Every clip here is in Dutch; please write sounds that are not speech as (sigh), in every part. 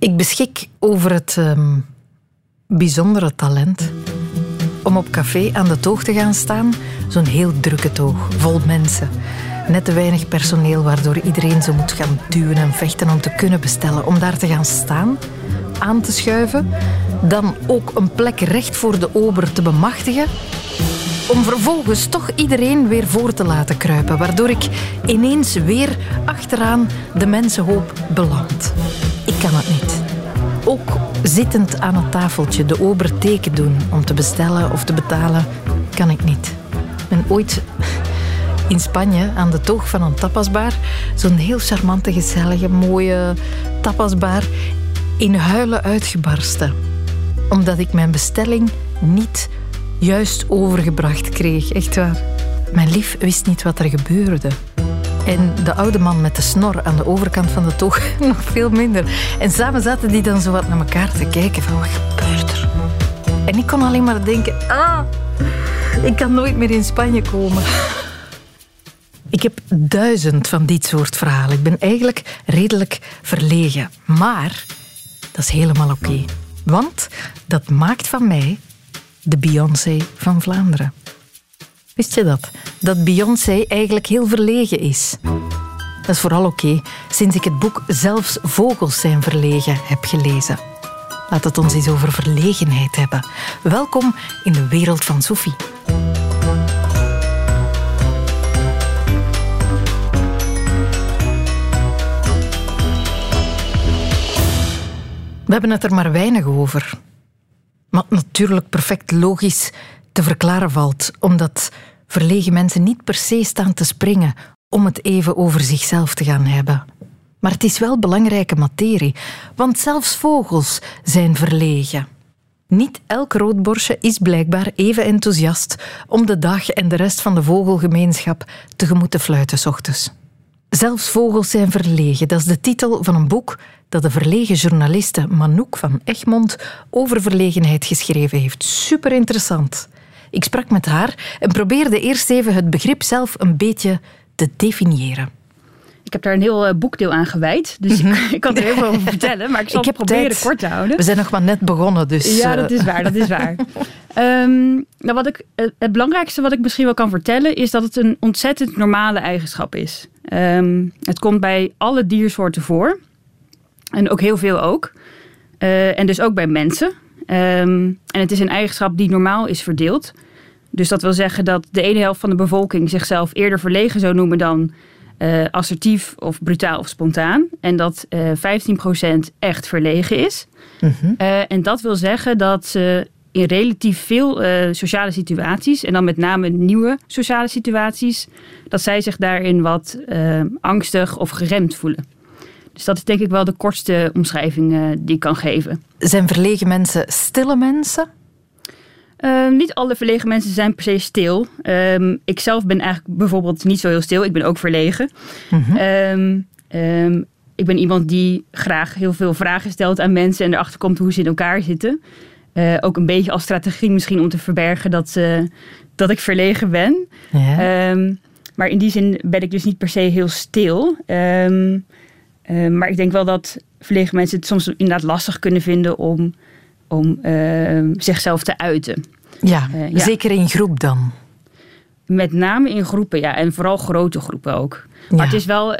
Ik beschik over het ehm, bijzondere talent om op café aan de toog te gaan staan. Zo'n heel drukke toog, vol mensen. Net te weinig personeel, waardoor iedereen zo moet gaan duwen en vechten om te kunnen bestellen. Om daar te gaan staan, aan te schuiven, dan ook een plek recht voor de ober te bemachtigen. Om vervolgens toch iedereen weer voor te laten kruipen, waardoor ik ineens weer achteraan de mensenhoop beland. Kan het niet. Ook zittend aan het tafeltje de ober teken doen om te bestellen of te betalen, kan ik niet. Ik ben ooit in Spanje aan de toog van een tapasbar, zo'n heel charmante, gezellige, mooie tapasbar, in huilen uitgebarsten. Omdat ik mijn bestelling niet juist overgebracht kreeg. Echt waar. Mijn lief wist niet wat er gebeurde. En de oude man met de snor aan de overkant van de toog (laughs) nog veel minder. En samen zaten die dan zo wat naar elkaar te kijken van wat gebeurt er? En ik kon alleen maar denken, ah, ik kan nooit meer in Spanje komen. Ik heb duizend van dit soort verhalen. Ik ben eigenlijk redelijk verlegen. Maar dat is helemaal oké. Want dat maakt van mij de Beyoncé van Vlaanderen. Wist je dat? Dat Beyoncé eigenlijk heel verlegen is. Dat is vooral oké sinds ik het boek Zelfs vogels zijn verlegen heb gelezen. Laat het ons eens over verlegenheid hebben. Welkom in de wereld van Sophie. We hebben het er maar weinig over. Wat natuurlijk perfect logisch te verklaren valt, omdat verlegen mensen niet per se staan te springen om het even over zichzelf te gaan hebben. Maar het is wel belangrijke materie, want zelfs vogels zijn verlegen. Niet elk roodborstje is blijkbaar even enthousiast om de dag en de rest van de vogelgemeenschap tegemoet te fluiten s ochtends. Zelfs vogels zijn verlegen, dat is de titel van een boek dat de verlegen journaliste Manouk van Egmond over verlegenheid geschreven heeft. Super interessant. Ik sprak met haar en probeerde eerst even het begrip zelf een beetje te definiëren. Ik heb daar een heel eh, boekdeel aan gewijd. Dus ik, (laughs) ik, kan er heel veel over vertellen. Maar ik zal (laughs) ik het proberen tijd. kort te houden. We zijn nog maar net begonnen. Dus, ja, dat is waar. Dat is waar. um, (laughs) nou, wat ik, het belangrijkste wat ik misschien wel kan vertellen... is dat het een ontzettend normale eigenschap is. Um, het komt bij alle diersoorten voor. En ook heel veel ook. Uh, en dus ook bij mensen. Um, en het is een eigenschap die normaal is verdeeld. Dus dat wil zeggen dat de ene helft van de bevolking zichzelf eerder verlegen zou noemen dan uh, assertief of brutaal of spontaan. En dat uh, eh, 15% echt verlegen is. -hmm. uh, en dat wil zeggen dat ze in relatief veel sociale situaties, en dan met name nieuwe sociale situaties, dat zij zich daarin wat angstig of geremd voelen. Dus dat is denk ik wel de kortste omschrijving die ik kan geven. Zijn verlegen mensen stille mensen? Uh, niet alle verlegen mensen zijn per se stil. Um, ik zelf ben eigenlijk bijvoorbeeld niet zo heel stil. Ik ben ook verlegen. Mm -hmm. um, um, ik ben iemand die graag heel veel vragen stelt aan mensen en erachter komt hoe ze in elkaar zitten. Uh, ook een beetje als strategie misschien om te verbergen dat, uh, dat ik verlegen ben. Ja. maar in die zin ben ik dus niet per se heel stil. Maar ik denk wel dat verlegen mensen het soms inderdaad lastig kunnen vinden om om uh, zichzelf te uiten. Ja, uh, ja, zeker in groep dan. Met name in groepen, ja. En vooral grote groepen ook. Maar ja. het is wel...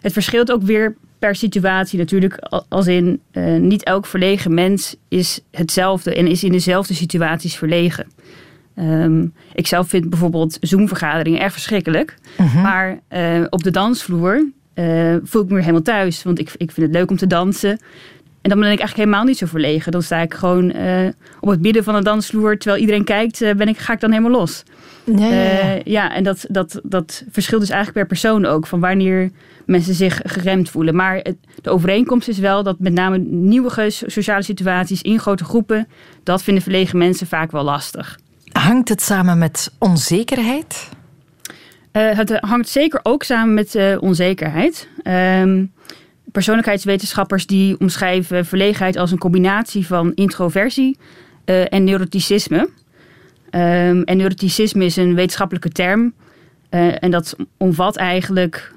Het verschilt ook weer per situatie natuurlijk. Als in, uh, niet elk verlegen mens is hetzelfde... en is in dezelfde situaties verlegen. Um, ik zelf vind bijvoorbeeld Zoom-vergaderingen erg verschrikkelijk. Uh -huh. Maar op de dansvloer voel ik me weer helemaal thuis. Want ik, ik vind het leuk om te dansen. En dan ben ik eigenlijk helemaal niet zo verlegen. Dan sta ik gewoon uh, op het midden van de dansvloer. Terwijl iedereen kijkt, uh, ben ik, ga ik dan helemaal los. Ja, ja, ja. Ja en dat, dat, dat verschilt dus eigenlijk per persoon ook. Van wanneer mensen zich geremd voelen. Maar het, de overeenkomst is wel dat met name nieuwe sociale situaties in grote groepen. Dat vinden verlegen mensen vaak wel lastig. Hangt het samen met onzekerheid? Het hangt zeker ook samen met onzekerheid. Um, persoonlijkheidswetenschappers die omschrijven verlegenheid als een combinatie van introversie uh, en neuroticisme. Um, en neuroticisme is een wetenschappelijke term. En dat omvat eigenlijk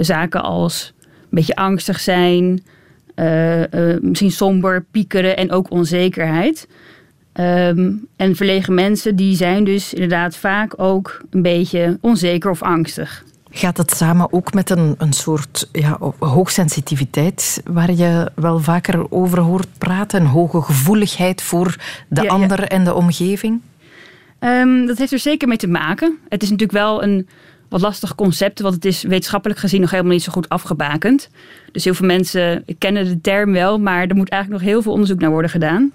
zaken als een beetje angstig zijn, misschien somber, piekeren en ook onzekerheid. Ehm, en verlegen mensen die zijn dus inderdaad vaak ook een beetje onzeker of angstig. Gaat het samen ook met een, een soort ja, hoogsensitiviteit, waar je wel vaker over hoort praten? Een hoge gevoeligheid voor de ander en de omgeving? Um, dat heeft er zeker mee te maken. Het is natuurlijk wel een wat lastig concept, want het is wetenschappelijk gezien nog helemaal niet zo goed afgebakend. Dus heel veel mensen kennen de term wel, maar er moet eigenlijk nog heel veel onderzoek naar worden gedaan.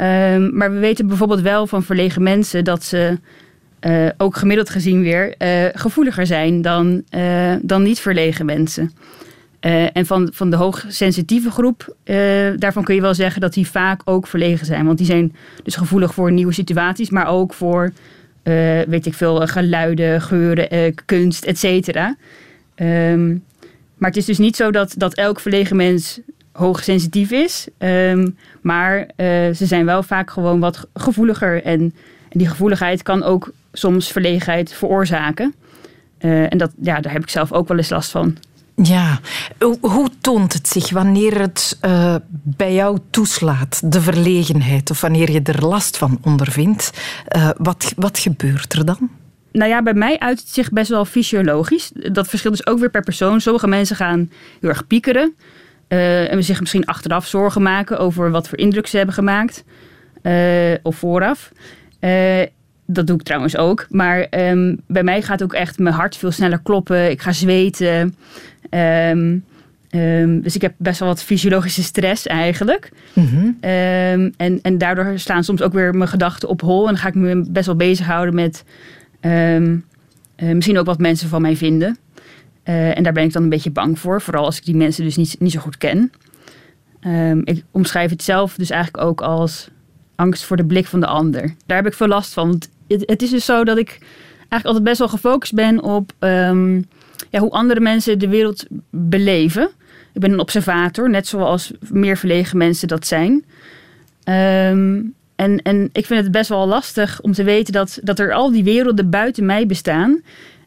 Um, maar we weten bijvoorbeeld wel van verlegen mensen dat ze uh, ook gemiddeld gezien weer uh, gevoeliger zijn dan, uh, dan niet verlegen mensen. en van, van de hoogsensitieve groep, daarvan kun je wel zeggen dat die vaak ook verlegen zijn. Want die zijn dus gevoelig voor nieuwe situaties, maar ook voor, weet ik veel, geluiden, geuren, kunst, et cetera. Um, maar het is dus niet zo dat, dat elk verlegen mens hoogsensitief is. Um, maar ze zijn wel vaak gewoon wat gevoeliger. En, en die gevoeligheid kan ook soms verlegenheid veroorzaken. Uh, en dat, ja, daar heb ik zelf ook wel eens last van. Ja, hoe toont het zich wanneer het uh, bij jou toeslaat, de verlegenheid, of wanneer je er last van ondervindt? Wat, wat gebeurt er dan? Nou ja, bij mij uit het zich best wel fysiologisch. Dat verschilt dus ook weer per persoon. Sommige mensen gaan heel erg piekeren. Uh, en zich misschien achteraf zorgen maken over wat voor indruk ze hebben gemaakt. of vooraf dat doe ik trouwens ook. Maar um, bij mij gaat ook echt mijn hart veel sneller kloppen. Ik ga zweten. Um, um, dus ik heb best wel wat fysiologische stress eigenlijk. Mm -hmm. en, en daardoor staan soms ook weer mijn gedachten op hol. En dan ga ik me best wel bezighouden met uh, misschien ook wat mensen van mij vinden. Uh, en daar ben ik dan een beetje bang voor. Vooral als ik die mensen dus niet, niet zo goed ken. ik omschrijf het zelf dus eigenlijk ook als angst voor de blik van de ander. Daar heb ik veel last van. Want het, het, is dus zo dat ik eigenlijk altijd best wel gefocust ben op um, ja, hoe andere mensen de wereld beleven. Ik ben een observator, net zoals meer verlegen mensen dat zijn. Um, en, en ik vind het best wel lastig om te weten dat, dat er al die werelden buiten mij bestaan.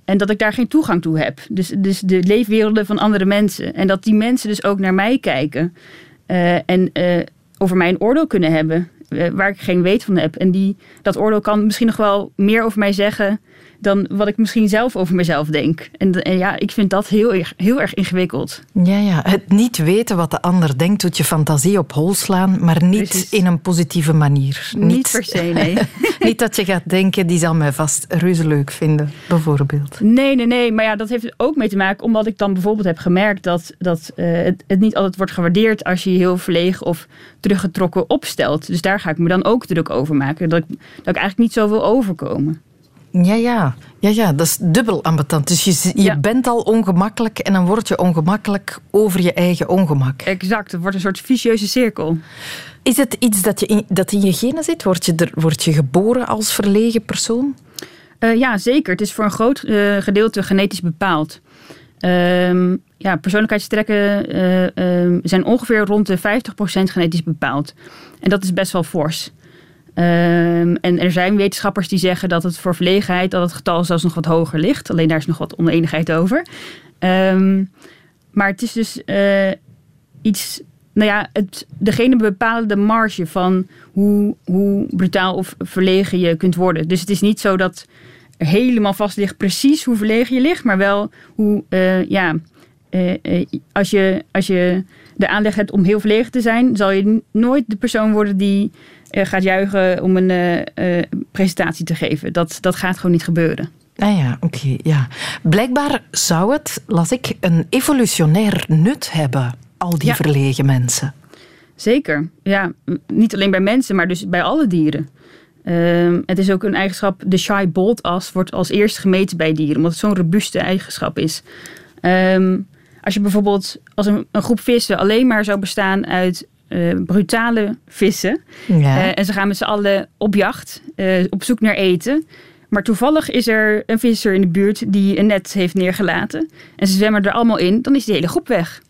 En dat ik daar geen toegang toe heb. Dus, dus de leefwerelden van andere mensen. En dat die mensen dus ook naar mij kijken. Uh, en uh, over mij een oordeel kunnen hebben. Eh, waar ik geen weet van heb. En die, dat oordeel kan misschien nog wel meer over mij zeggen dan wat ik misschien zelf over mezelf denk. En, en, ja, ik vind dat heel erg, heel erg ingewikkeld. Ja, ja, het niet weten wat de ander denkt doet je fantasie op hol slaan, maar niet in een positieve manier. Niet, niet per se, nee. (laughs) niet dat je gaat denken, die zal mij vast reuze leuk vinden, bijvoorbeeld. Nee, nee, nee. Maar ja, dat heeft ook mee te maken omdat ik dan bijvoorbeeld heb gemerkt dat, dat uh, het, het, niet altijd wordt gewaardeerd als je je heel verlegen of teruggetrokken opstelt. Dus daar ga ik me dan ook druk over maken. Dat ik, dat ik eigenlijk niet zo wil overkomen. Ja, ja. Ja, ja, dat is dubbel ambetant. Dus je, je bent al ongemakkelijk en dan word je ongemakkelijk over je eigen ongemak. Exact, het wordt een soort vicieuze cirkel. Is het iets dat, je in, dat in je genen zit? Word je, er, word je geboren als verlegen persoon? Uh, ja, zeker. Het is voor een groot uh, gedeelte genetisch bepaald. Uh, ja, persoonlijkheidstrekken uh, zijn ongeveer rond de 50% genetisch bepaald. En dat is best wel fors. Um, en er zijn wetenschappers die zeggen dat het voor verlegenheid dat het getal zelfs nog wat hoger ligt. Alleen daar is nog wat oneenigheid over. Um, maar het is dus uh, iets. Nou ja, het, degene bepalen de marge van hoe, hoe brutaal of verlegen je kunt worden. Dus het is niet zo dat er helemaal vast ligt precies hoe verlegen je ligt, maar wel hoe, uh, ja, uh, als, je, als je de aanleg hebt om heel verlegen te zijn, zal je nooit de persoon worden die gaat juichen om een uh, presentatie te geven. Dat, dat gaat gewoon niet gebeuren. Ah ja, oké. ja. Blijkbaar zou het, las ik, een evolutionair nut hebben, al die verlegen mensen. Zeker. Ja, niet alleen bij mensen, maar dus bij alle dieren. Uh, het is ook een eigenschap, de shy bolt as wordt als eerste gemeten bij dieren, omdat het zo'n robuuste eigenschap is. Um, als je bijvoorbeeld als een, een, groep vissen alleen maar zou bestaan uit uh, brutale vissen. Ja. Uh, en ze gaan met z'n allen op jacht, uh, op zoek naar eten. Maar toevallig is er een visser in de buurt die een net heeft neergelaten. En ze zwemmen er allemaal in, dan is die hele groep weg.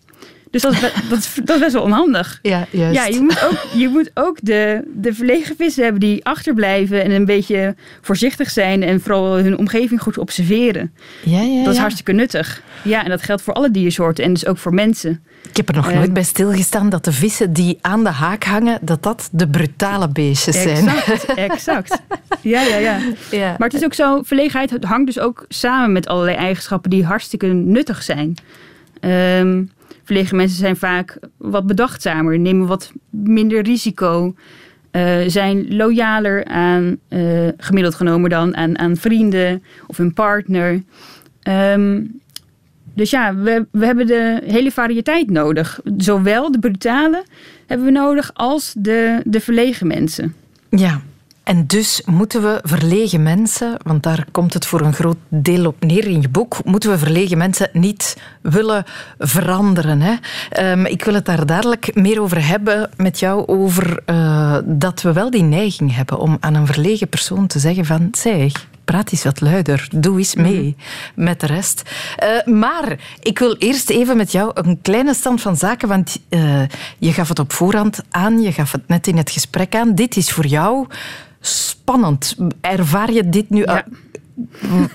Dus dat is, dat, is, dat is best wel onhandig. Ja, juist. Ja, je moet ook, je moet ook de, de verlegen vissen hebben die achterblijven en een beetje voorzichtig zijn en vooral hun omgeving goed observeren. Ja, ja, dat is ja. hartstikke nuttig. Ja, en dat geldt voor alle diersoorten en dus ook voor mensen. Ik heb er nog Eh, nooit bij stilgestaan dat de vissen die aan de haak hangen, dat dat de brutale beestjes zijn. Exact, (laughs) exact. Ja, ja, ja. Ja. Maar het is ook zo, verlegenheid hangt dus ook samen met allerlei eigenschappen die hartstikke nuttig zijn. Ehm, verlegen mensen zijn vaak wat bedachtzamer, nemen wat minder risico, eh, zijn loyaler aan, eh, gemiddeld genomen dan, aan, aan vrienden of hun partner. Ehm, dus ja, we, we hebben de hele variëteit nodig. Zowel de brutale hebben we nodig als de, de verlegen mensen. Ja. En dus moeten we verlegen mensen, want daar komt het voor een groot deel op neer in je boek, moeten we verlegen mensen niet willen veranderen. Hè? Ehm, ik wil het daar dadelijk meer over hebben met jou, over eh, dat we wel die neiging hebben om aan een verlegen persoon te zeggen van, zeg, praat eens wat luider, doe eens mee met de rest. Eh, maar ik wil eerst even met jou een kleine stand van zaken, want eh, je gaf het op voorhand aan, je gaf het net in het gesprek aan. Dit is voor jou spannend. Ervaar je dit nu? Ja.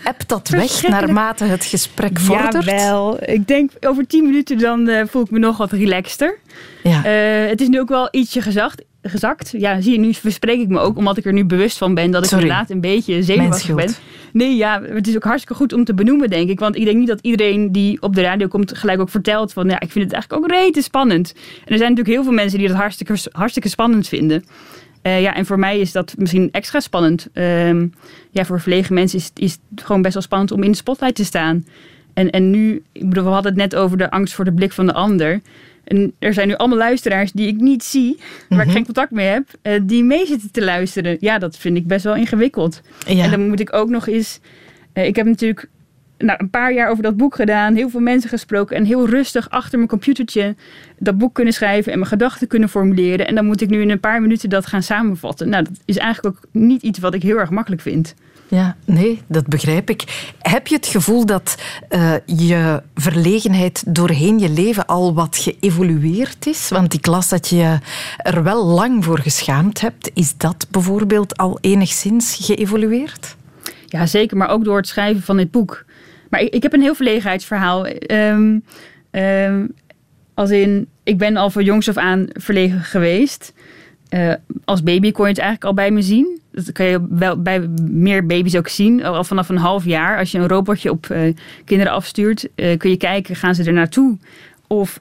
Appt dat weg naarmate het gesprek vordert? Jawel. Ik denk over tien minuten dan eh, voel ik me nog wat relaxter. Ja. Eh, het is nu ook wel ietsje gezakt, gezakt. Ja, zie je, nu verspreek ik me ook omdat ik er nu bewust van ben dat ik inderdaad een beetje zenuwachtig ben. Nee, ja, het is ook hartstikke goed om te benoemen, denk ik. Want ik denk niet dat iedereen die op de radio komt gelijk ook vertelt van ja, ik vind het eigenlijk ook rete spannend. En er zijn natuurlijk heel veel mensen die dat hartstikke, hartstikke spannend vinden. Eh, ja, en voor mij is dat misschien extra spannend. Ehm, ja, voor verlegen mensen is, is het gewoon best wel spannend om in de spotlight te staan. En, en nu, ik bedoel, we hadden het net over de angst voor de blik van de ander. En er zijn nu allemaal luisteraars die ik niet zie, (laughs) waar Mhm. ik geen contact mee heb, eh, die mee zitten te luisteren. Ja, dat vind ik best wel ingewikkeld. Ja. En dan moet ik ook nog eens. eh, ik heb natuurlijk nou, een paar jaar over dat boek gedaan, heel veel mensen gesproken en heel rustig achter mijn computertje dat boek kunnen schrijven en mijn gedachten kunnen formuleren. En dan moet ik nu in een paar minuten dat gaan samenvatten. Nou, dat is eigenlijk ook niet iets wat ik heel erg makkelijk vind. Ja, nee, dat begrijp ik. Heb je het gevoel dat eh, je verlegenheid doorheen je leven al wat geëvolueerd is? Want ik las dat je er wel lang voor geschaamd hebt. Is dat bijvoorbeeld al enigszins geëvolueerd? Ja, zeker, maar ook door het schrijven van dit boek. Maar ik, heb een heel verlegenheidsverhaal. Ehm, als in, ik ben al van jongs af aan verlegen geweest. Eh, als baby kon je het eigenlijk al bij me zien. Dat kan je wel bij meer baby's ook zien. Al vanaf een half jaar. Als je een robotje op eh, kinderen afstuurt, eh, kun je kijken, gaan ze er naartoe? Of,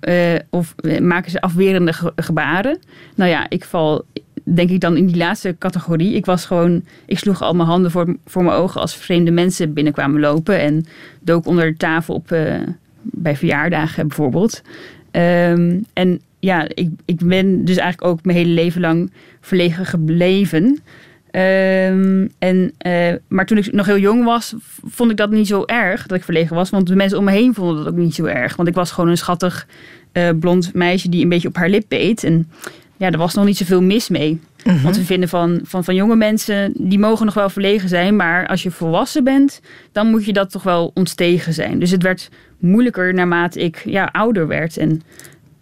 of maken ze afwerende ge- gebaren? Nou ja, ik val denk ik dan in die laatste categorie. Ik was gewoon, ik sloeg al mijn handen voor, voor mijn ogen als vreemde mensen binnenkwamen lopen. En dook onder de tafel op, eh, bij verjaardagen bijvoorbeeld. Ehm, en ja, ik, ik ben dus eigenlijk ook mijn hele leven lang verlegen gebleven. Ehm, en, eh, maar toen ik nog heel jong was, vond ik dat niet zo erg dat ik verlegen was. Want de mensen om me heen vonden dat ook niet zo erg. Want ik was gewoon een schattig eh, blond meisje die een beetje op haar lip beet. En ja, er was nog niet zoveel mis mee. Want we vinden van, van, van jonge mensen, die mogen nog wel verlegen zijn. Maar als je volwassen bent, dan moet je dat toch wel ontstegen zijn. Dus het werd moeilijker naarmate ik ja, ouder werd. En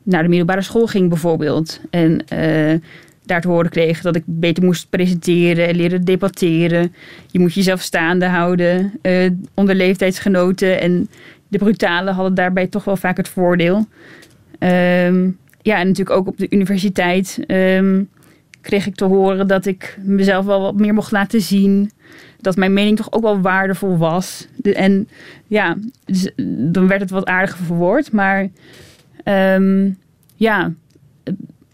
naar de middelbare school ging bijvoorbeeld. En eh, daar te horen kreeg dat ik beter moest presenteren en leren debatteren. Je moet jezelf staande houden eh, onder leeftijdsgenoten. En de brutalen hadden daarbij toch wel vaak het voordeel. Ehm, ja, en natuurlijk ook op de universiteit ehm, kreeg ik te horen dat ik mezelf wel wat meer mocht laten zien. Dat mijn mening toch ook wel waardevol was. En ja, dus, dan werd het wat aardiger verwoord. Maar ehm, ja,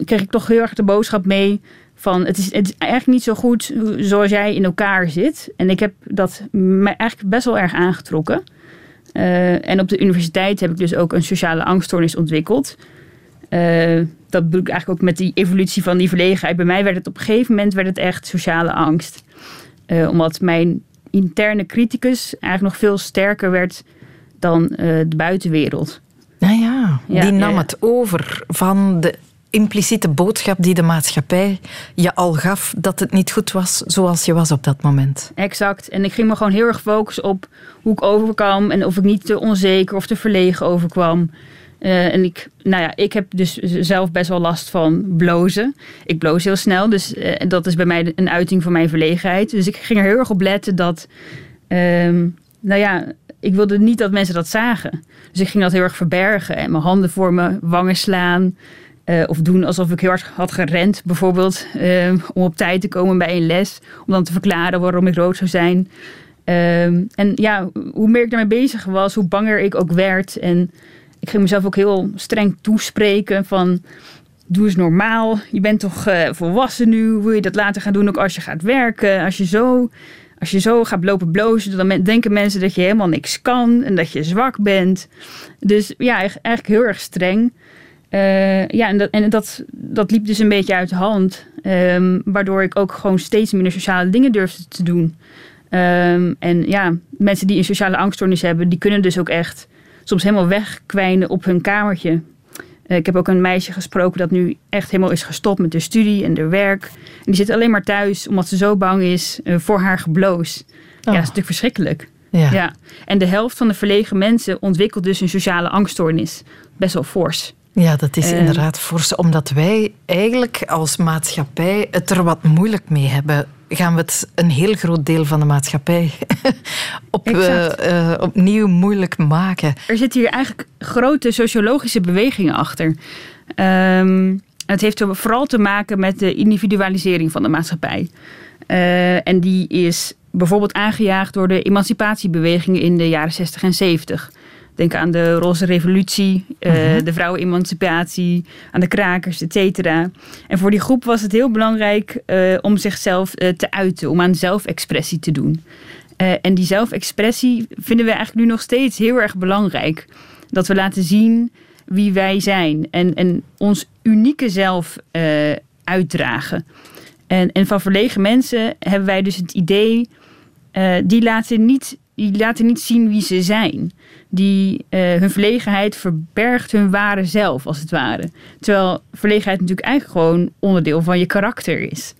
kreeg ik toch heel erg de boodschap mee van het is, het is eigenlijk niet zo goed zoals jij in elkaar zit. En ik heb dat mij eigenlijk best wel erg aangetrokken. Eh, en op de universiteit heb ik dus ook een sociale angststoornis ontwikkeld. Eh, dat bedoel ik eigenlijk ook met die evolutie van die verlegenheid. Bij mij werd het op een gegeven moment werd het echt sociale angst. Eh, omdat mijn interne criticus eigenlijk nog veel sterker werd dan eh, de buitenwereld. Nou ja, Ja, die ja, nam ja. het over van de impliciete boodschap die de maatschappij je al gaf dat het niet goed was zoals je was op dat moment. Exact. En ik ging me gewoon heel erg focussen op hoe ik overkwam en of ik niet te onzeker of te verlegen overkwam. Uh, en ik, nou ja, ik heb dus zelf best wel last van blozen. Ik bloos heel snel, dus uh, dat is bij mij een uiting van mijn verlegenheid. Dus ik ging er heel erg op letten dat, um, nou ja, ik wilde niet dat mensen dat zagen. Dus ik ging dat heel erg verbergen en mijn handen voor mijn wangen slaan. Uh, of doen alsof ik heel hard had gerend, bijvoorbeeld, om op tijd te komen bij een les. Om dan te verklaren waarom ik rood zou zijn. Um, en ja, hoe meer ik daarmee bezig was, hoe banger ik ook werd. En ik ging mezelf ook heel streng toespreken van... Doe eens normaal. Je bent toch uh, volwassen nu. Wil je dat later gaan doen ook als je gaat werken? Als je zo, als je zo gaat lopen blozen, dan denken mensen dat je helemaal niks kan en dat je zwak bent. Dus ja, eigenlijk heel erg streng. Uh, ja, en, dat, en dat, dat liep dus een beetje uit de hand. Um, waardoor ik ook gewoon steeds minder sociale dingen durfde te doen. Um, en ja, mensen die een sociale angststoornis hebben, die kunnen dus ook echt soms helemaal wegkwijnen op hun kamertje. Uh, ik heb ook een meisje gesproken dat nu echt helemaal is gestopt met de studie en haar werk. En die zit alleen maar thuis omdat ze zo bang is uh, voor haar gebloos. Oh. Ja, dat is natuurlijk verschrikkelijk. Ja. ja. En de helft van de verlegen mensen ontwikkelt dus een sociale angststoornis. Best wel fors. Ja, dat is uh, inderdaad fors. Omdat wij eigenlijk als maatschappij het er wat moeilijk mee hebben gaan we het een heel groot deel van de maatschappij (laughs) op, uh, uh, opnieuw moeilijk maken. Er zitten hier eigenlijk grote sociologische bewegingen achter. Um, het heeft vooral te maken met de individualisering van de maatschappij. Uh, en die is bijvoorbeeld aangejaagd door de emancipatiebewegingen in de jaren 60 en 70. Denk aan de Roze Revolutie, uh, uh-huh. de vrouwenemancipatie, aan de krakers, et cetera. En voor die groep was het heel belangrijk uh, om zichzelf uh, te uiten, om aan zelfexpressie te doen. En die zelfexpressie vinden we eigenlijk nu nog steeds heel erg belangrijk. Dat we laten zien wie wij zijn en, en ons unieke zelf uitdragen. En, en van verlegen mensen hebben wij dus het idee, die laten niet die laten niet zien wie ze zijn. Die, uh, hun verlegenheid verbergt hun ware zelf, als het ware. Terwijl verlegenheid natuurlijk eigenlijk gewoon onderdeel van je karakter is.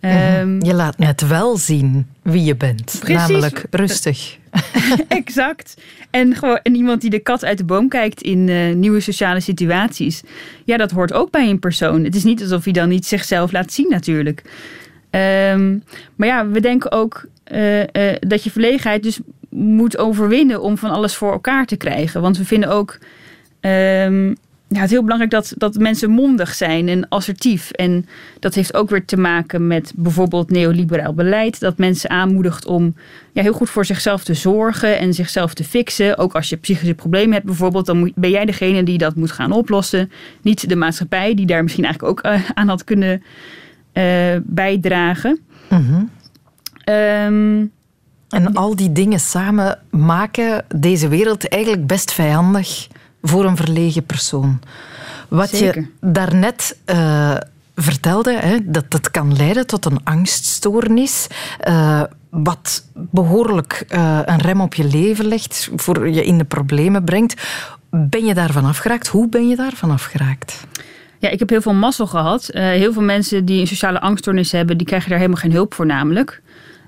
Um, je laat net wel zien wie je bent. Precies. Namelijk rustig. (laughs) exact. En, gewoon, en iemand die de kat uit de boom kijkt in uh, nieuwe sociale situaties. Ja, dat hoort ook bij een persoon. Het is niet alsof hij dan niet zichzelf laat zien natuurlijk. Um, maar ja, we denken ook uh, uh, dat je verlegenheid dus moet overwinnen om van alles voor elkaar te krijgen. Want we vinden ook um, ja, het heel belangrijk dat, dat mensen mondig zijn en assertief. En dat heeft ook weer te maken met bijvoorbeeld neoliberaal beleid. Dat mensen aanmoedigt om ja, heel goed voor zichzelf te zorgen en zichzelf te fixen. Ook als je psychische problemen hebt bijvoorbeeld, dan moet, ben jij degene die dat moet gaan oplossen. Niet de maatschappij, die daar misschien eigenlijk ook uh, aan had kunnen uh, bijdragen. Mm -hmm. um, en al die dingen samen maken deze wereld eigenlijk best vijandig voor een verlegen persoon. Wat Zeker. je daarnet uh, vertelde, hè, dat dat kan leiden tot een angststoornis. Uh, wat behoorlijk uh, een rem op je leven legt, voor je in de problemen brengt. Ben je daarvan afgeraakt? Hoe ben je daarvan afgeraakt? Ja, ik heb heel veel mazzel gehad. Heel veel mensen die een sociale angststoornis hebben, die krijgen daar helemaal geen hulp voor namelijk.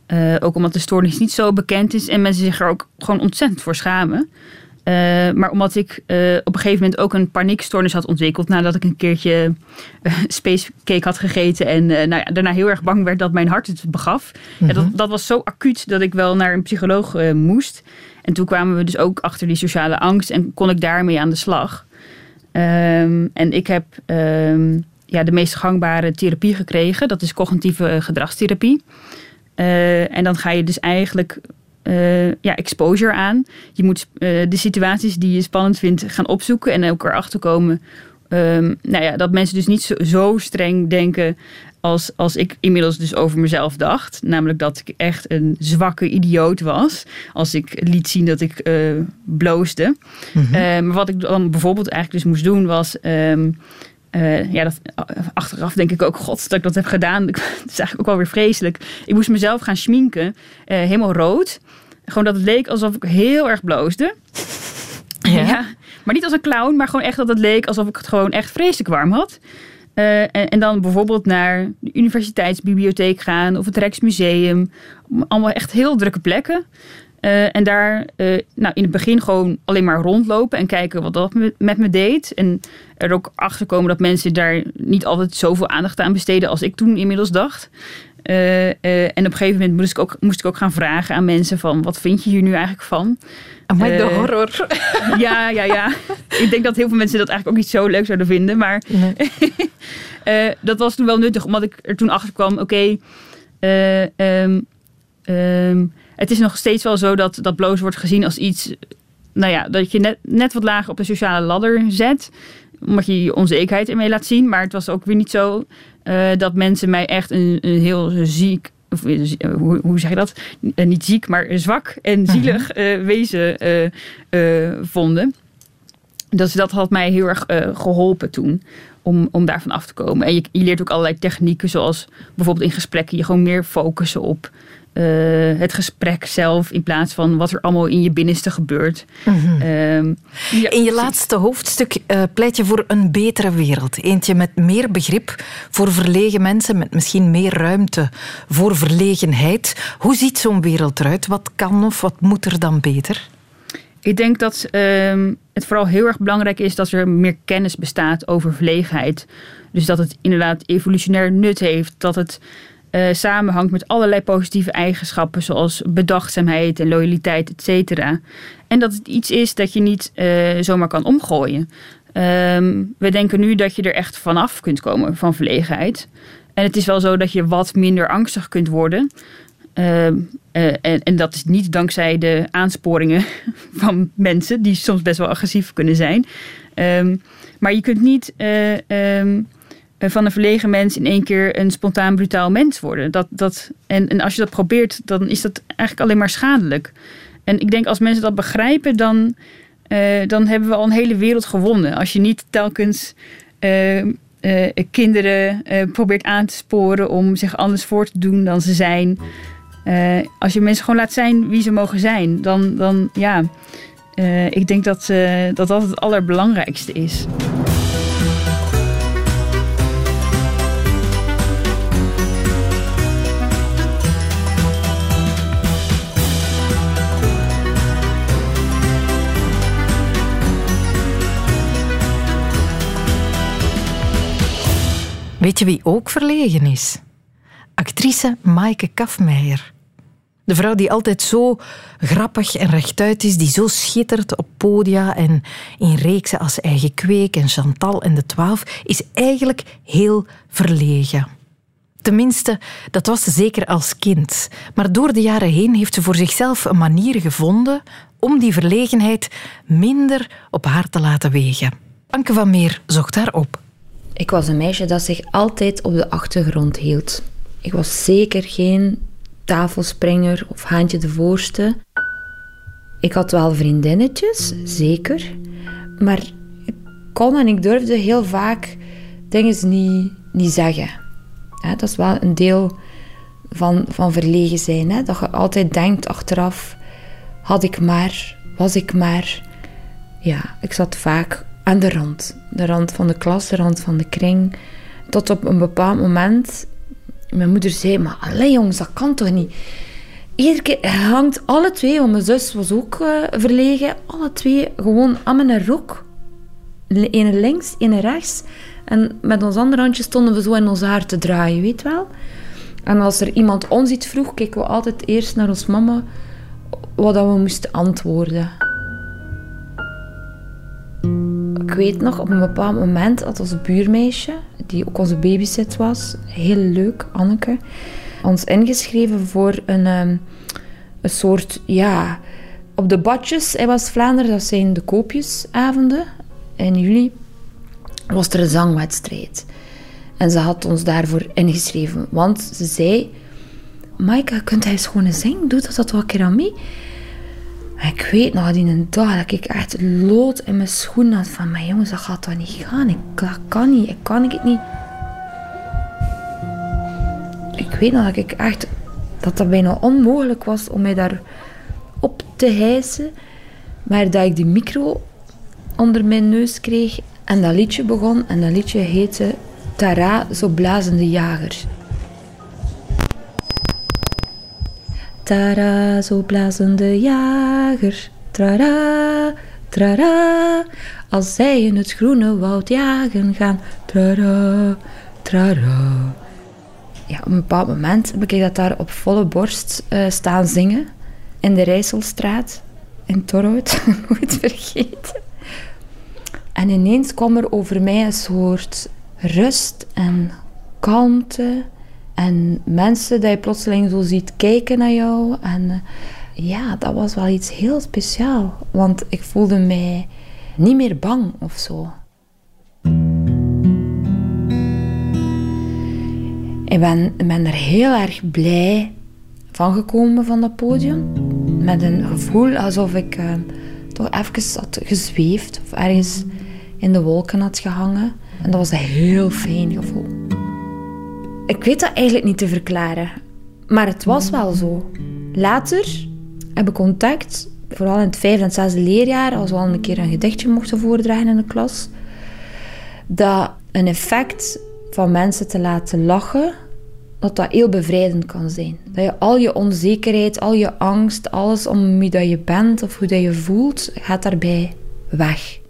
Uh, ook omdat de stoornis niet zo bekend is en mensen zich er ook gewoon ontzettend voor schamen. Uh, maar omdat ik uh, op een gegeven moment ook een paniekstoornis had ontwikkeld nadat ik een keertje (laughs) spacecake had gegeten en nou ja, daarna heel erg bang werd dat mijn hart het begaf. Mm -hmm. dat, dat, was zo acuut dat ik wel naar een psycholoog moest. En toen kwamen we dus ook achter die sociale angst en kon ik daarmee aan de slag. Um, en ik heb um, ja, de meest gangbare therapie gekregen. Dat is cognitieve gedragstherapie. Uh, en dan ga je dus eigenlijk uh, ja, exposure aan. Je moet uh, de situaties die je spannend vindt gaan opzoeken en ook erachter komen. Um, nou ja, dat mensen dus niet zo, zo, streng denken als, als ik inmiddels dus over mezelf dacht. Namelijk dat ik echt een zwakke idioot was. Als ik liet zien dat ik uh, bloosde. Mm -hmm. uh, maar wat ik dan bijvoorbeeld eigenlijk dus moest doen was... Um, uh, ja, dat, achteraf denk ik ook, god, dat ik dat heb gedaan. (laughs) Het is eigenlijk ook wel weer vreselijk. Ik moest mezelf gaan schminken, helemaal rood. Gewoon dat het leek alsof ik heel erg bloosde. Ja. (laughs) ja. Maar niet als een clown, maar gewoon echt dat het leek alsof ik het gewoon echt vreselijk warm had. Uh, en, en, dan bijvoorbeeld naar de universiteitsbibliotheek gaan of het Rijksmuseum. Allemaal echt heel drukke plekken. Eh, en daar nou, in het begin gewoon alleen maar rondlopen en kijken wat dat met me deed. En er ook achter komen dat mensen daar niet altijd zoveel aandacht aan besteden als ik toen inmiddels dacht. en op een gegeven moment moest ik, ook, moest ik ook gaan vragen aan mensen van wat vind je hier nu eigenlijk van? Maar de horror. (laughs) Ja, ja, ja. Ik denk dat heel veel mensen dat eigenlijk ook niet zo leuk zouden vinden. Maar (laughs) dat was toen wel nuttig, omdat ik er toen achter kwam: oké, ehm, ehm, het is nog steeds wel zo dat, dat bloos wordt gezien als iets, nou ja, dat je net, net wat lager op de sociale ladder zet. Omdat je je onzekerheid ermee laat zien. Maar het was ook weer niet zo uh, dat mensen mij echt een, een heel ziek of, eh, hoe, hoe, zeg je dat? Uh, niet ziek, maar zwak en mhm. zielig uh, wezen vonden. Dus dat had mij heel erg geholpen toen. Om, om daarvan af te komen. En je, je leert ook allerlei technieken, zoals bijvoorbeeld in gesprekken je gewoon meer focussen op uh, het gesprek zelf in plaats van wat er allemaal in je binnenste gebeurt. Mm in je laatste hoofdstuk uh, pleit je voor een betere wereld. Eentje met meer begrip voor verlegen mensen, met misschien meer ruimte voor verlegenheid. Hoe ziet zo'n wereld eruit? Wat kan of wat moet er dan beter? Ik denk dat uh, het vooral heel erg belangrijk is dat er meer kennis bestaat over verlegenheid. Dus dat het inderdaad evolutionair nut heeft, dat het uh, samenhangt met allerlei positieve eigenschappen, zoals bedachtzaamheid en loyaliteit, et cetera. En dat het iets is dat je niet uh, zomaar kan omgooien. Um, we denken nu dat je er echt vanaf kunt komen van verlegenheid. En het is wel zo dat je wat minder angstig kunt worden. Uh, en, en, dat is niet dankzij de aansporingen (laughs) van mensen, die soms best wel agressief kunnen zijn. Um, maar je kunt niet eh, van een verlegen mens in één keer een spontaan brutaal mens worden. Dat, dat, en, en als je dat probeert, dan is dat eigenlijk alleen maar schadelijk. En ik denk als mensen dat begrijpen, dan, uh, dan hebben we al een hele wereld gewonnen. Als je niet telkens uh, kinderen probeert aan te sporen om zich anders voor te doen dan ze zijn. als je mensen gewoon laat zijn wie ze mogen zijn, dan, dan ja, ik denk dat, dat dat het allerbelangrijkste is. Weet je wie ook verlegen is? Actrice Maaike Kafmeijer. De vrouw die altijd zo grappig en rechtuit is, die zo schittert op podia en in reeksen als Eigen Kweek en Chantal en de Twaalf, is eigenlijk heel verlegen. Tenminste, dat was ze zeker als kind. Maar door de jaren heen heeft ze voor zichzelf een manier gevonden om die verlegenheid minder op haar te laten wegen. Anke van Meer zocht haar op. Ik was een meisje dat zich altijd op de achtergrond hield. Ik was zeker geen tafelspringer of haantje de voorste. Ik had wel vriendinnetjes, zeker. Maar ik kon en ik durfde heel vaak dingen niet, niet zeggen. dat is wel een deel van, van verlegen zijn. Hè? Dat je altijd denkt achteraf, had ik maar, was ik maar. Ja, ik zat vaak aan de rand. De rand van de klas, de rand van de kring. Tot op een bepaald moment mijn moeder zei, maar alleen jongens, dat kan toch niet? Iedere keer hangt alle twee, want mijn zus was ook uh, verlegen, alle twee gewoon aan mijn rok. Ene links, ene rechts. En met ons andere handje stonden we zo in ons haar te draaien, weet wel. En als er iemand ons iets vroeg, keken we altijd eerst naar ons mama wat we moesten antwoorden ik weet nog, op een bepaald moment had ons buurmeisje, die ook onze babysit was, heel leuk, Anneke, ons ingeschreven voor een, um, een soort, ja, op de badjes in West-Vlaanderen, dat zijn de koopjesavonden in juli, was er een zangwedstrijd. En ze had ons daarvoor ingeschreven, want ze zei, Maaike, kunt hij eens gewoon zingen? Doe dat, dat wel een keer aan mee. Ik weet nog die een dag dat ik echt lood in mijn schoen had van... mijn jongens, dat gaat toch niet gaan? Ik, dat kan niet. Ik kan het niet. Ik weet nog dat ik echt... Dat het bijna onmogelijk was om mij daar op te hijsen. Maar dat ik die micro onder mijn neus kreeg en dat liedje begon. En dat liedje heette Tara, zo blazende jager. Tara, zo blazen de jagers. Trara, trara. Als zij in het groene woud jagen gaan. Trara, trara. Ja, op een bepaald moment heb ik dat daar op volle borst uh, staan zingen. In de Rijsselstraat. In Torhout. (laughs) Nooit vergeten. En ineens kwam er over mij een soort rust en kalmte. En mensen die je plotseling zo ziet kijken naar jou. En eh, ja, dat was wel iets heel speciaal. Want ik voelde mij niet meer bang of zo. Ik ben, ben er heel erg blij van gekomen van dat podium. Met een gevoel alsof ik uh, toch even had gezweefd of ergens in de wolken had gehangen. En dat was een heel fijn gevoel. Ik weet dat eigenlijk niet te verklaren, maar het was wel zo. Later heb ik contact, vooral in het vijfde en zesde leerjaar, als we al een keer een gedichtje mochten voordragen in de klas, dat een effect van mensen te laten lachen, dat dat heel bevrijdend kan zijn. Dat je al je onzekerheid, al je angst, alles om wie dat je bent of hoe dat je voelt, gaat daarbij weg.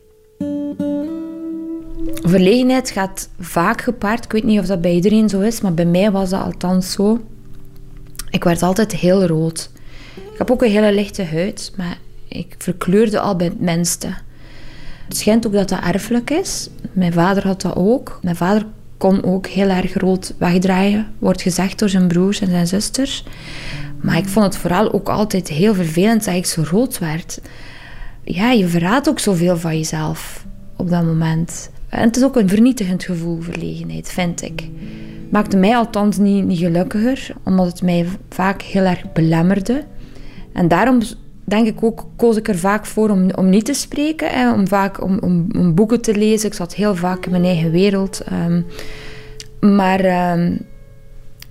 Verlegenheid gaat vaak gepaard. Ik weet niet of dat bij iedereen zo is, maar bij mij was dat althans zo. Ik werd altijd heel rood. Ik heb ook een hele lichte huid, maar ik verkleurde al bij het minste. Het schijnt ook dat dat erfelijk is. Mijn vader had dat ook. Mijn vader kon ook heel erg rood wegdraaien, wordt gezegd door zijn broers en zijn zusters. Maar ik vond het vooral ook altijd heel vervelend dat ik zo rood werd. Ja, je verraadt ook zoveel van jezelf op dat moment. En het is ook een vernietigend gevoel, verlegenheid, vind ik. Maakte mij althans niet, niet gelukkiger, omdat het mij vaak heel erg belemmerde. En daarom denk ik ook, koos ik er vaak voor om, om niet te spreken. Hè, om vaak om, om, om, boeken te lezen. Ik zat heel vaak in mijn eigen wereld. Ehm. maar ehm,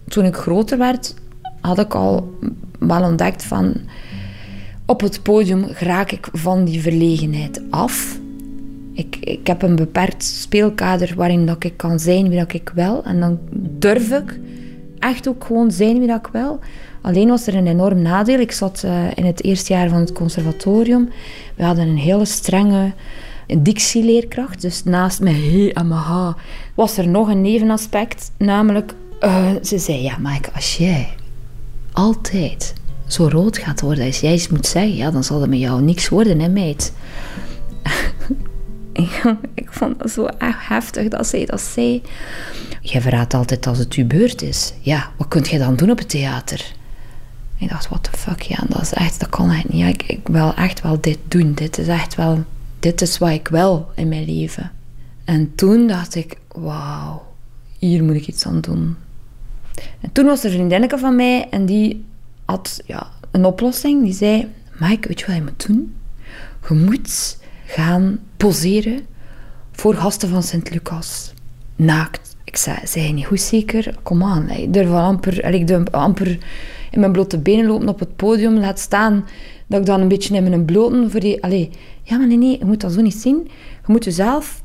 toen ik groter werd, had ik al wel ontdekt van... Op het podium raak ik van die verlegenheid af. Ik, ik heb een beperkt speelkader waarin dat ik kan zijn wie dat ik wil. En dan durf ik echt ook gewoon zijn wie dat ik wil. Alleen was er een enorm nadeel. Ik zat uh, in het eerste jaar van het conservatorium. We hadden een hele strenge dictieleerkracht. Dus naast mijn he en mijn ha was er nog een nevenaspect. Namelijk, uh, ze zei, ja Mike, als jij altijd zo rood gaat worden als jij iets moet zeggen, ja, dan zal er met jou niks worden, hè meid. (laughs) ik vond dat zo echt heftig dat zij dat zei. Jij verraadt altijd als het uw beurt is. Ja, wat kunt jij dan doen op het theater? Ik dacht, what the fuck, ja, dat is echt, dat kan echt niet. Ik, ik wil echt wel dit doen. Dit is echt wel, dit is wat ik wil in mijn leven. En toen dacht ik, wauw, hier moet ik iets aan doen. En toen was er een vriendinnetje van mij en die had ja, een oplossing. Die zei, Mike, weet je wat je moet doen? Je moet gaan poseren voor gasten van Sint-Lucas. Naakt. Ik zei, je niet goed zeker? Kom aan, ik durf amper, ik durf amper in mijn blote benen lopen op het podium. Laat staan dat ik dan een beetje in mijn bloten voor die... Allee, ja, maar nee, nee, je moet dat zo niet zien. Je moet jezelf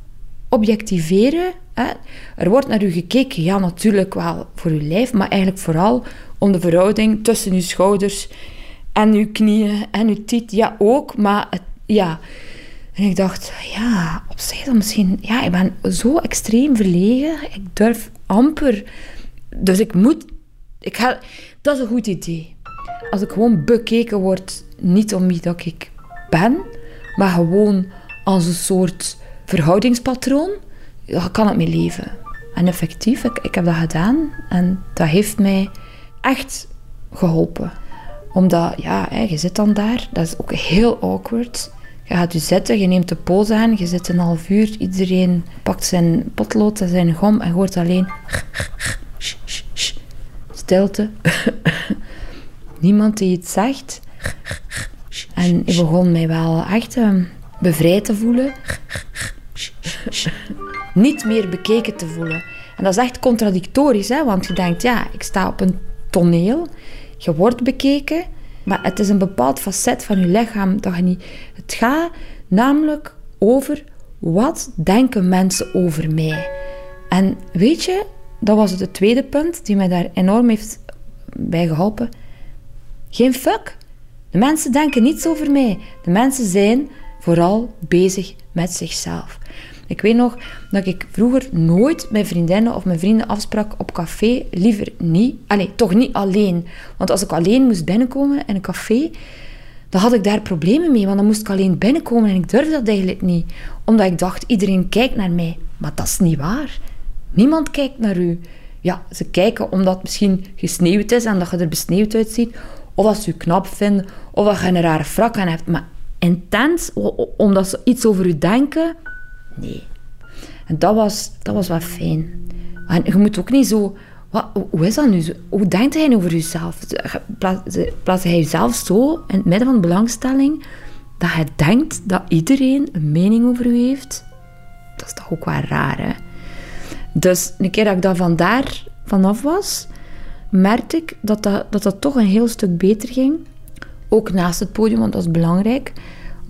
objectiveren. Hè. Er wordt naar u gekeken, ja, natuurlijk wel voor uw lijf, maar eigenlijk vooral om de verhouding tussen uw schouders en uw knieën en uw tiet. Ja, ook, maar het, ja... En ik dacht, ja, op zich dan misschien... Ja, ik ben zo extreem verlegen. Ik durf amper... Dus ik moet... Ik ga, dat is een goed idee. Als ik gewoon bekeken word, niet om wie dat ik ben, maar gewoon als een soort verhoudingspatroon, dan kan het mee leven. En effectief, ik, ik heb dat gedaan en dat heeft mij echt geholpen. Omdat, ja, je zit dan daar, dat is ook heel awkward. Je gaat je zitten, je neemt de pose aan, je zit een half uur, iedereen pakt zijn potlood en zijn gom en hoort alleen stilte. (laughs) Niemand die iets zegt. En ik begon mij wel echt uh, bevrijd te voelen. Niet meer bekeken te voelen. En dat is echt contradictorisch, hè? want je denkt, ja, ik sta op een toneel, je wordt bekeken, maar het is een bepaald facet van je lichaam dat je niet... Het gaat namelijk over wat denken mensen over mij. En weet je, dat was het tweede punt die mij daar enorm heeft bij geholpen. Geen fuck. De mensen denken niets over mij. De mensen zijn vooral bezig met zichzelf. Ik weet nog dat ik vroeger nooit met vriendinnen of mijn vrienden afsprak op café. Liever niet. Allee, toch niet alleen. Want als ik alleen moest binnenkomen in een café, dan had ik daar problemen mee. Want dan moest ik alleen binnenkomen en ik durfde dat eigenlijk niet. Omdat ik dacht, iedereen kijkt naar mij. Maar dat is niet waar. Niemand kijkt naar u. Ja, ze kijken omdat misschien gesneeuwd is en dat je er besneeuwd uitziet. Of als ze je knap vinden. Of dat je een rare frak aan hebt. Maar intens, omdat ze iets over u denken, nee. En dat was, dat was wel fijn. En je moet ook niet zo... Wat, hoe is dat nu? Hoe denkt hij over jezelf? Plaats hij jezelf zo in het midden van de belangstelling dat hij denkt dat iedereen een mening over u heeft? Dat is toch ook wel raar, hè? Dus een keer dat ik daar vanaf was, merkte ik dat dat, dat dat toch een heel stuk beter ging. Ook naast het podium, want dat is belangrijk.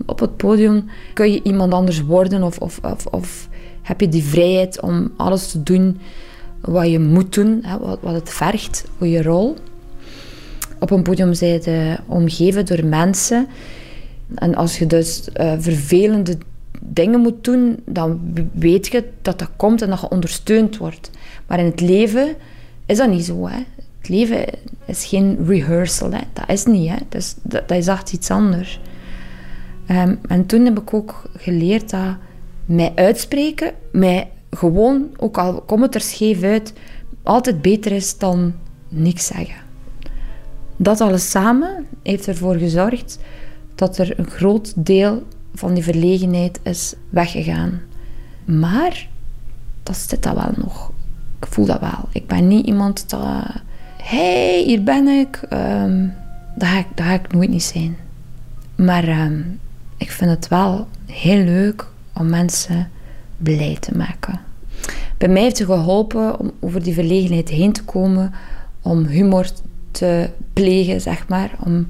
Op het podium kun je iemand anders worden of, of, of, of heb je die vrijheid om alles te doen wat je moet doen, hè, wat, wat het vergt voor je rol. Op een podium zijn je omgeven door mensen. En als je dus uh, vervelende dingen moet doen, dan weet je dat dat komt en dat je ondersteund wordt. Maar in het leven is dat niet zo. Hè. Het leven is geen rehearsal. Hè. Dat is niet. Hè. Dat, is, dat, dat is echt iets anders. Ehm, en toen heb ik ook geleerd dat mij uitspreken, mij gewoon, ook al komt het er scheef uit, altijd beter is dan niks zeggen. Dat alles samen heeft ervoor gezorgd dat er een groot deel van die verlegenheid is weggegaan. Maar dat zit dat wel nog. Ik voel dat wel. Ik ben niet iemand dat... hey, hier ben ik. Um, dat, ga ik dat ga ik nooit niet zijn. Maar ehm, ik vind het wel heel leuk om mensen blij te maken. Bij mij heeft het geholpen om over die verlegenheid heen te komen, om humor te plegen, zeg maar, om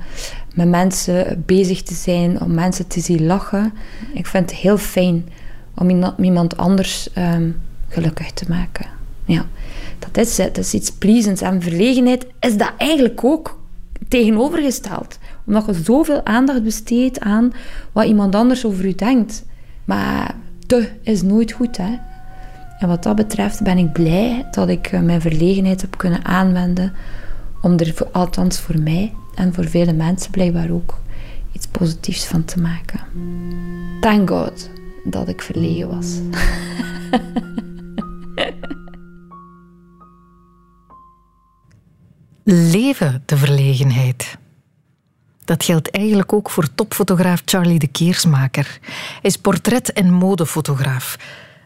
met mensen bezig te zijn, om mensen te zien lachen. Ik vind het heel fijn om iemand anders um, gelukkig te maken. Ja, dat is het. Dat is iets pleasants. En verlegenheid is dat eigenlijk ook tegenovergesteld. Omdat je zoveel aandacht besteedt aan wat iemand anders over u denkt. Maar te is nooit goed, hè. En wat dat betreft ben ik blij dat ik eh, mijn verlegenheid heb kunnen aanwenden om er, althans voor mij en voor vele mensen blijkbaar ook, iets positiefs van te maken. Thank God dat ik verlegen was. (laughs) Leven de verlegenheid. Dat geldt eigenlijk ook voor topfotograaf Charlie de Keersmaker. Hij is portret- en modefotograaf.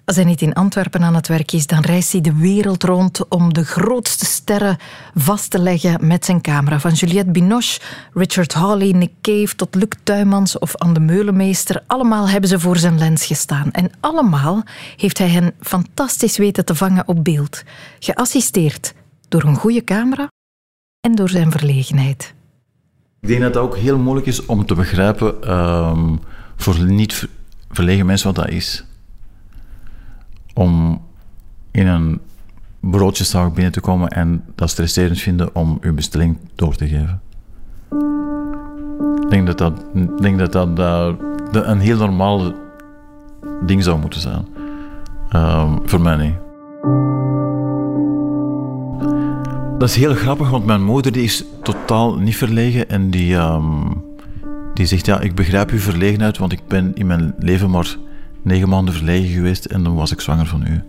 Als hij niet in Antwerpen aan het werk is, dan reist hij de wereld rond om de grootste sterren vast te leggen met zijn camera. Van Juliette Binoche, Richard Hawley, Nick Cave tot Luc Tuymans of Anne de Meulemeester. Allemaal hebben ze voor zijn lens gestaan. En allemaal heeft hij hen fantastisch weten te vangen op beeld. Geassisteerd door een goede camera en door zijn verlegenheid. Ik denk dat het ook heel moeilijk is om te begrijpen um, voor niet verlegen mensen wat dat is om in een broodjeszaak binnen te komen en dat stresserend vinden om uw bestelling door te geven. Ik denk dat dat, denk dat, dat, een heel normaal ding zou moeten zijn. Um, voor mij niet. Dat is heel grappig, want mijn moeder die is totaal niet verlegen en die, um, die zegt, ja, ik begrijp uw verlegenheid, want ik ben in mijn leven maar negen maanden verlegen geweest en dan was ik zwanger van u.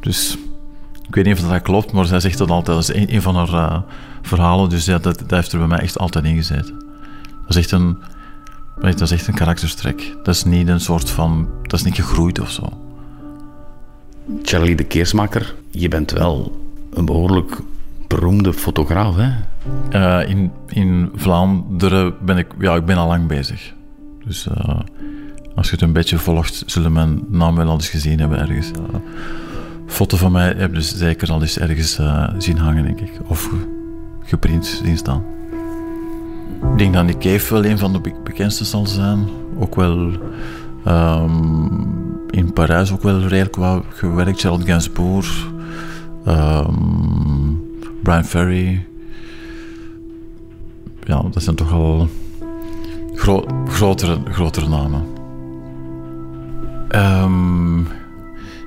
Dus ik weet niet of dat klopt, maar zij zegt dat altijd. Dat is een, van haar uh, verhalen, dus ja, dat, dat, heeft er bij mij echt altijd in gezeten. Dat is echt een, dat is echt een karakterstrek. Dat is niet een soort van, dat is niet gegroeid of zo. Charlie de Keersmaker, je bent wel een behoorlijk beroemde fotograaf, hè? Uh, in, in Vlaanderen ben ik, ja, ik ben al lang bezig. Dus uh, als je het een beetje volgt, zullen mijn naam wel al eens gezien hebben ergens. Uh, foto van mij heb je dus zeker al eens ergens zien hangen, denk ik. Of geprint zien staan. Ik denk dat Nick Cave wel een van de bekendste zal zijn. Ook wel um, in Parijs ook wel redelijk wat gewerkt. Charlotte Gainsbourg, um, Brian Ferry. ja, dat zijn toch al grotere, grotere namen. Ehm,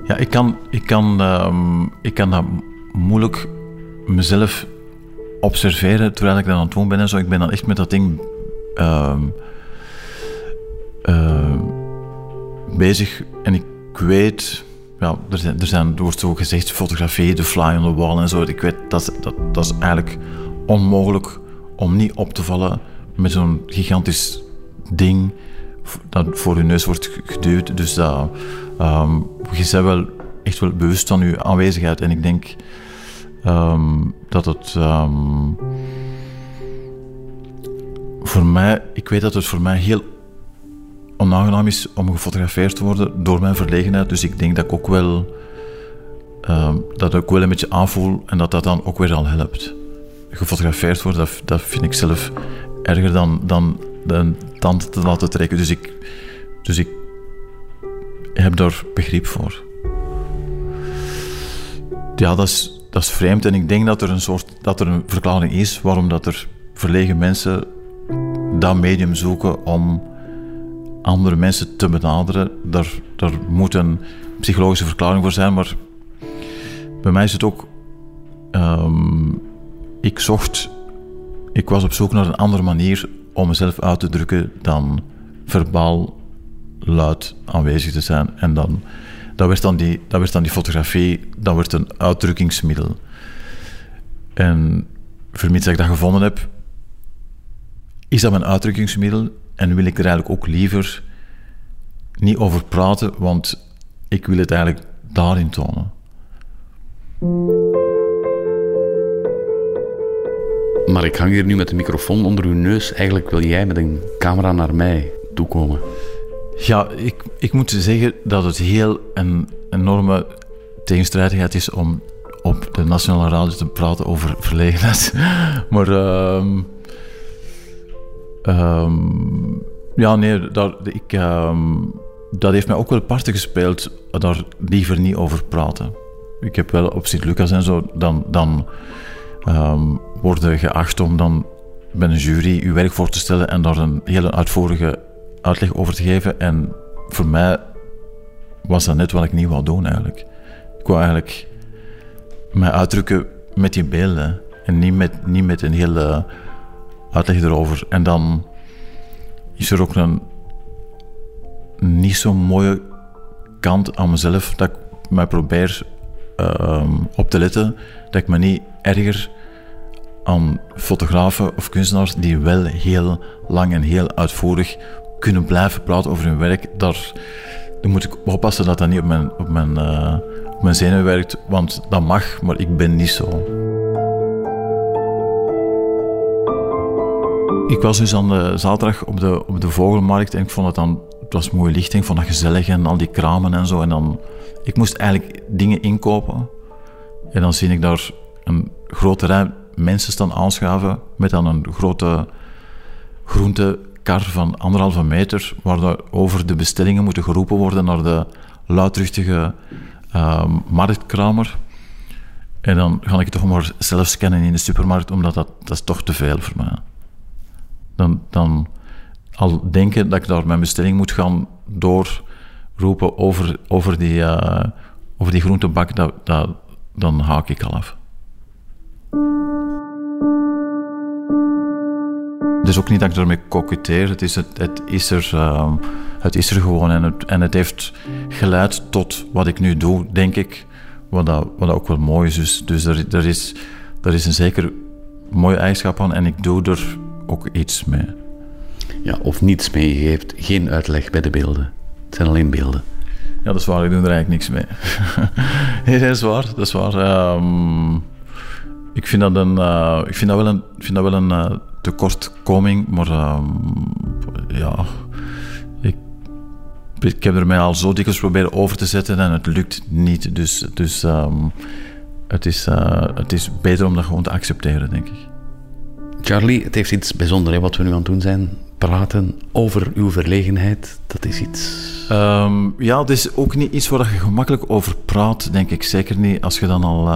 ja, ik kan, ik, kan, um, ik kan dat moeilijk mezelf observeren terwijl ik dat aan het doen ben en zo. Ik ben dan echt met dat ding uh, bezig en ik weet, ja, er, zijn, er, zijn, wordt zo gezegd fotografie, de fly on the wall en zo. Ik weet dat dat, dat is eigenlijk onmogelijk om niet op te vallen met zo'n gigantisch ding dat voor je neus wordt geduwd. Dus dat, um, je bent wel echt wel bewust van je aanwezigheid. En ik denk um, dat het um, voor mij, ik weet dat het voor mij heel onaangenaam is om gefotografeerd te worden door mijn verlegenheid. Dus ik denk dat ik ook wel, dat ik wel een beetje aanvoel en dat dat dan ook weer al helpt. Gefotografeerd worden, dat, dat vind ik zelf erger dan, dan de tand te laten trekken. Dus ik, dus ik heb daar begrip voor. Ja, dat is, dat is vreemd. En ik denk dat er een soort dat er een verklaring is waarom dat er verlegen mensen dat medium zoeken om andere mensen te benaderen. Daar, daar moet een psychologische verklaring voor zijn. Maar bij mij is het ook. Um, ik zocht. Ik was op zoek naar een andere manier om mezelf uit te drukken dan verbaal luid aanwezig te zijn. En dan, dat, werd dan die, dat werd dan die fotografie, dat werd een uitdrukkingsmiddel. En vermits dat ik dat gevonden heb, is dat mijn uitdrukkingsmiddel en wil ik er eigenlijk ook liever niet over praten, want ik wil het eigenlijk daarin tonen. Maar ik hang hier nu met de microfoon onder uw neus. Eigenlijk wil jij met een camera naar mij toekomen. Ja, ik, ik moet zeggen dat het heel een enorme tegenstrijdigheid is om op de Nationale Radio te praten over verlegenheid. (laughs) Maar um, um, ja, nee, daar, ik, um, dat heeft mij ook wel parten gespeeld daar liever niet over praten. Ik heb wel op Sint-Lucas en zo, dan, dan um, worden geacht om dan bij een jury uw werk voor te stellen en daar een hele uitvoerige uitleg over te geven. En voor mij was dat net wat ik niet wou doen eigenlijk. Ik wou eigenlijk mij uitdrukken met die beelden en niet met, niet met een hele uitleg erover. En dan is er ook een niet zo mooie kant aan mezelf dat ik mij probeer uh, op te letten dat ik me niet erger aan fotografen of kunstenaars die wel heel lang en heel uitvoerig kunnen blijven praten over hun werk. Daar, daar moet ik oppassen dat dat niet op mijn, op mijn, uh, op mijn zenuwen werkt, want dat mag, maar ik ben niet zo. Ik was dus aan de zaterdag op de, op de vogelmarkt en ik vond het dan, het was mooie lichting, ik vond het gezellig en al die kramen en zo. En dan, ik moest eigenlijk dingen inkopen. En dan zie ik daar een grote rij mensen staan aanschaven met dan een grote groentekar van anderhalve meter, waar over de bestellingen moeten geroepen worden naar de luidruchtige uh, marktkramer. En dan ga ik toch maar zelf scannen in de supermarkt, omdat dat, dat is toch te veel voor mij. Dan, dan al denken dat ik daar mijn bestelling moet gaan doorroepen over, over, die, uh, over die groentebak, dat, dat, dan haak ik al af. Is ook niet dat ik ermee coquetteer. Het is, het, het is, er, uh, het is er gewoon. En het, en het heeft geleid tot wat ik nu doe, denk ik. Wat, dat, wat dat ook wel mooi is. Dus, dus er, er, is, er is een zeker mooie eigenschap aan. En ik doe er ook iets mee. Ja, of niets mee. Je geeft geen uitleg bij de beelden. Het zijn alleen beelden. Ja, dat is waar. Ik doe er eigenlijk niks mee. (laughs) nee, dat is waar. Dat is waar. Um, ik vind dat, een, uh, ik vind dat wel een, vind dat wel een uh, tekortkoming, maar uh, ja, ik, ik heb er mij al zo dikwijls proberen over te zetten en het lukt niet. Dus, dus um, het, is, uh, het is beter om dat gewoon te accepteren, denk ik. Charlie, het heeft iets bijzonders wat we nu aan het doen zijn. Praten over uw verlegenheid, dat is iets. Um, ja, het is ook niet iets waar je gemakkelijk over praat, denk ik. Zeker niet als je dan al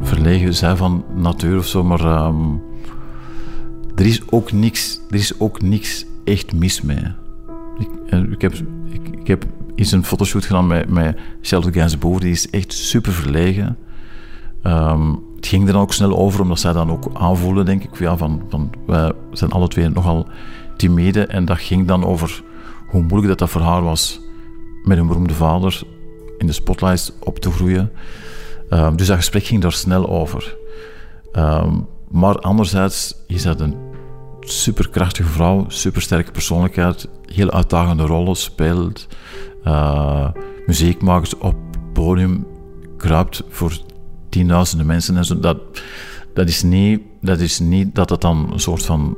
verlegen zijn van natuur of zo, maar ehm, er, is ook niks, er is ook niks echt mis mee. Ik, eh, ik, heb, ik, heb eens een fotoshoot gedaan met, met Charlotte Gainsbourg, die is echt super verlegen. Um, het ging er dan ook snel over, omdat zij dan ook aanvoelen, denk ik, ja, van, van wij zijn alle twee nogal timide. En dat ging dan over hoe moeilijk dat, dat voor haar was met een beroemde vader in de spotlights op te groeien. Um, dus dat gesprek ging daar snel over. Um, maar anderzijds is dat een superkrachtige vrouw, supersterke persoonlijkheid, heel uitdagende rollen speelt, uh, muziek maakt op podium, kruipt voor tienduizenden mensen en zo. Dat, dat, is niet, dat is niet dat het dan een soort van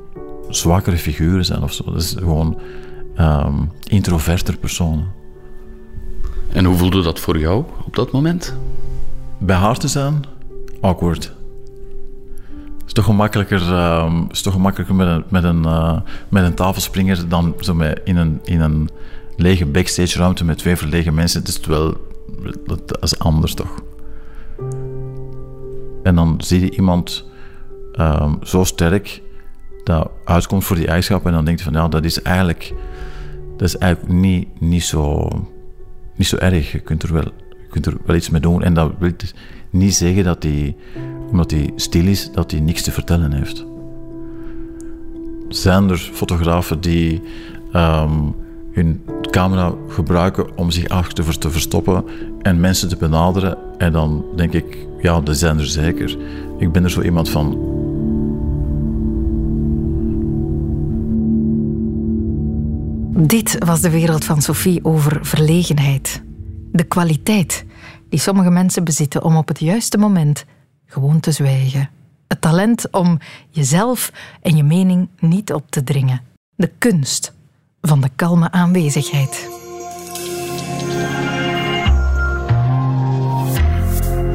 zwakkere figuren zijn of zo. Dat is gewoon um, introverter personen. En hoe voelde dat voor jou op dat moment? Bij haar te zijn, awkward. Het is toch gemakkelijker, um, is toch gemakkelijker met, een, met, een, uh, met een tafelspringer dan zo met in, een, in een lege backstage ruimte met twee verlegen mensen. Het is wel, dat is anders toch. En dan zie je iemand um, zo sterk dat uitkomt voor die eigenschap en dan denk je van ja, dat is eigenlijk, dat is eigenlijk niet, niet, zo, niet zo erg. Je kunt, er wel, je kunt er wel iets mee doen. En dat wil niet zeggen dat hij, omdat hij stil is, dat hij niks te vertellen heeft. Zijn er fotografen die um, hun camera gebruiken om zich achter te verstoppen en mensen te benaderen. En dan denk ik, ja, dat zijn er zeker. Ik ben er zo iemand van. Dit was de wereld van Sophie over verlegenheid. De kwaliteit die sommige mensen bezitten om op het juiste moment gewoon te zwijgen. Het talent om jezelf en je mening niet op te dringen. De kunst van de kalme aanwezigheid.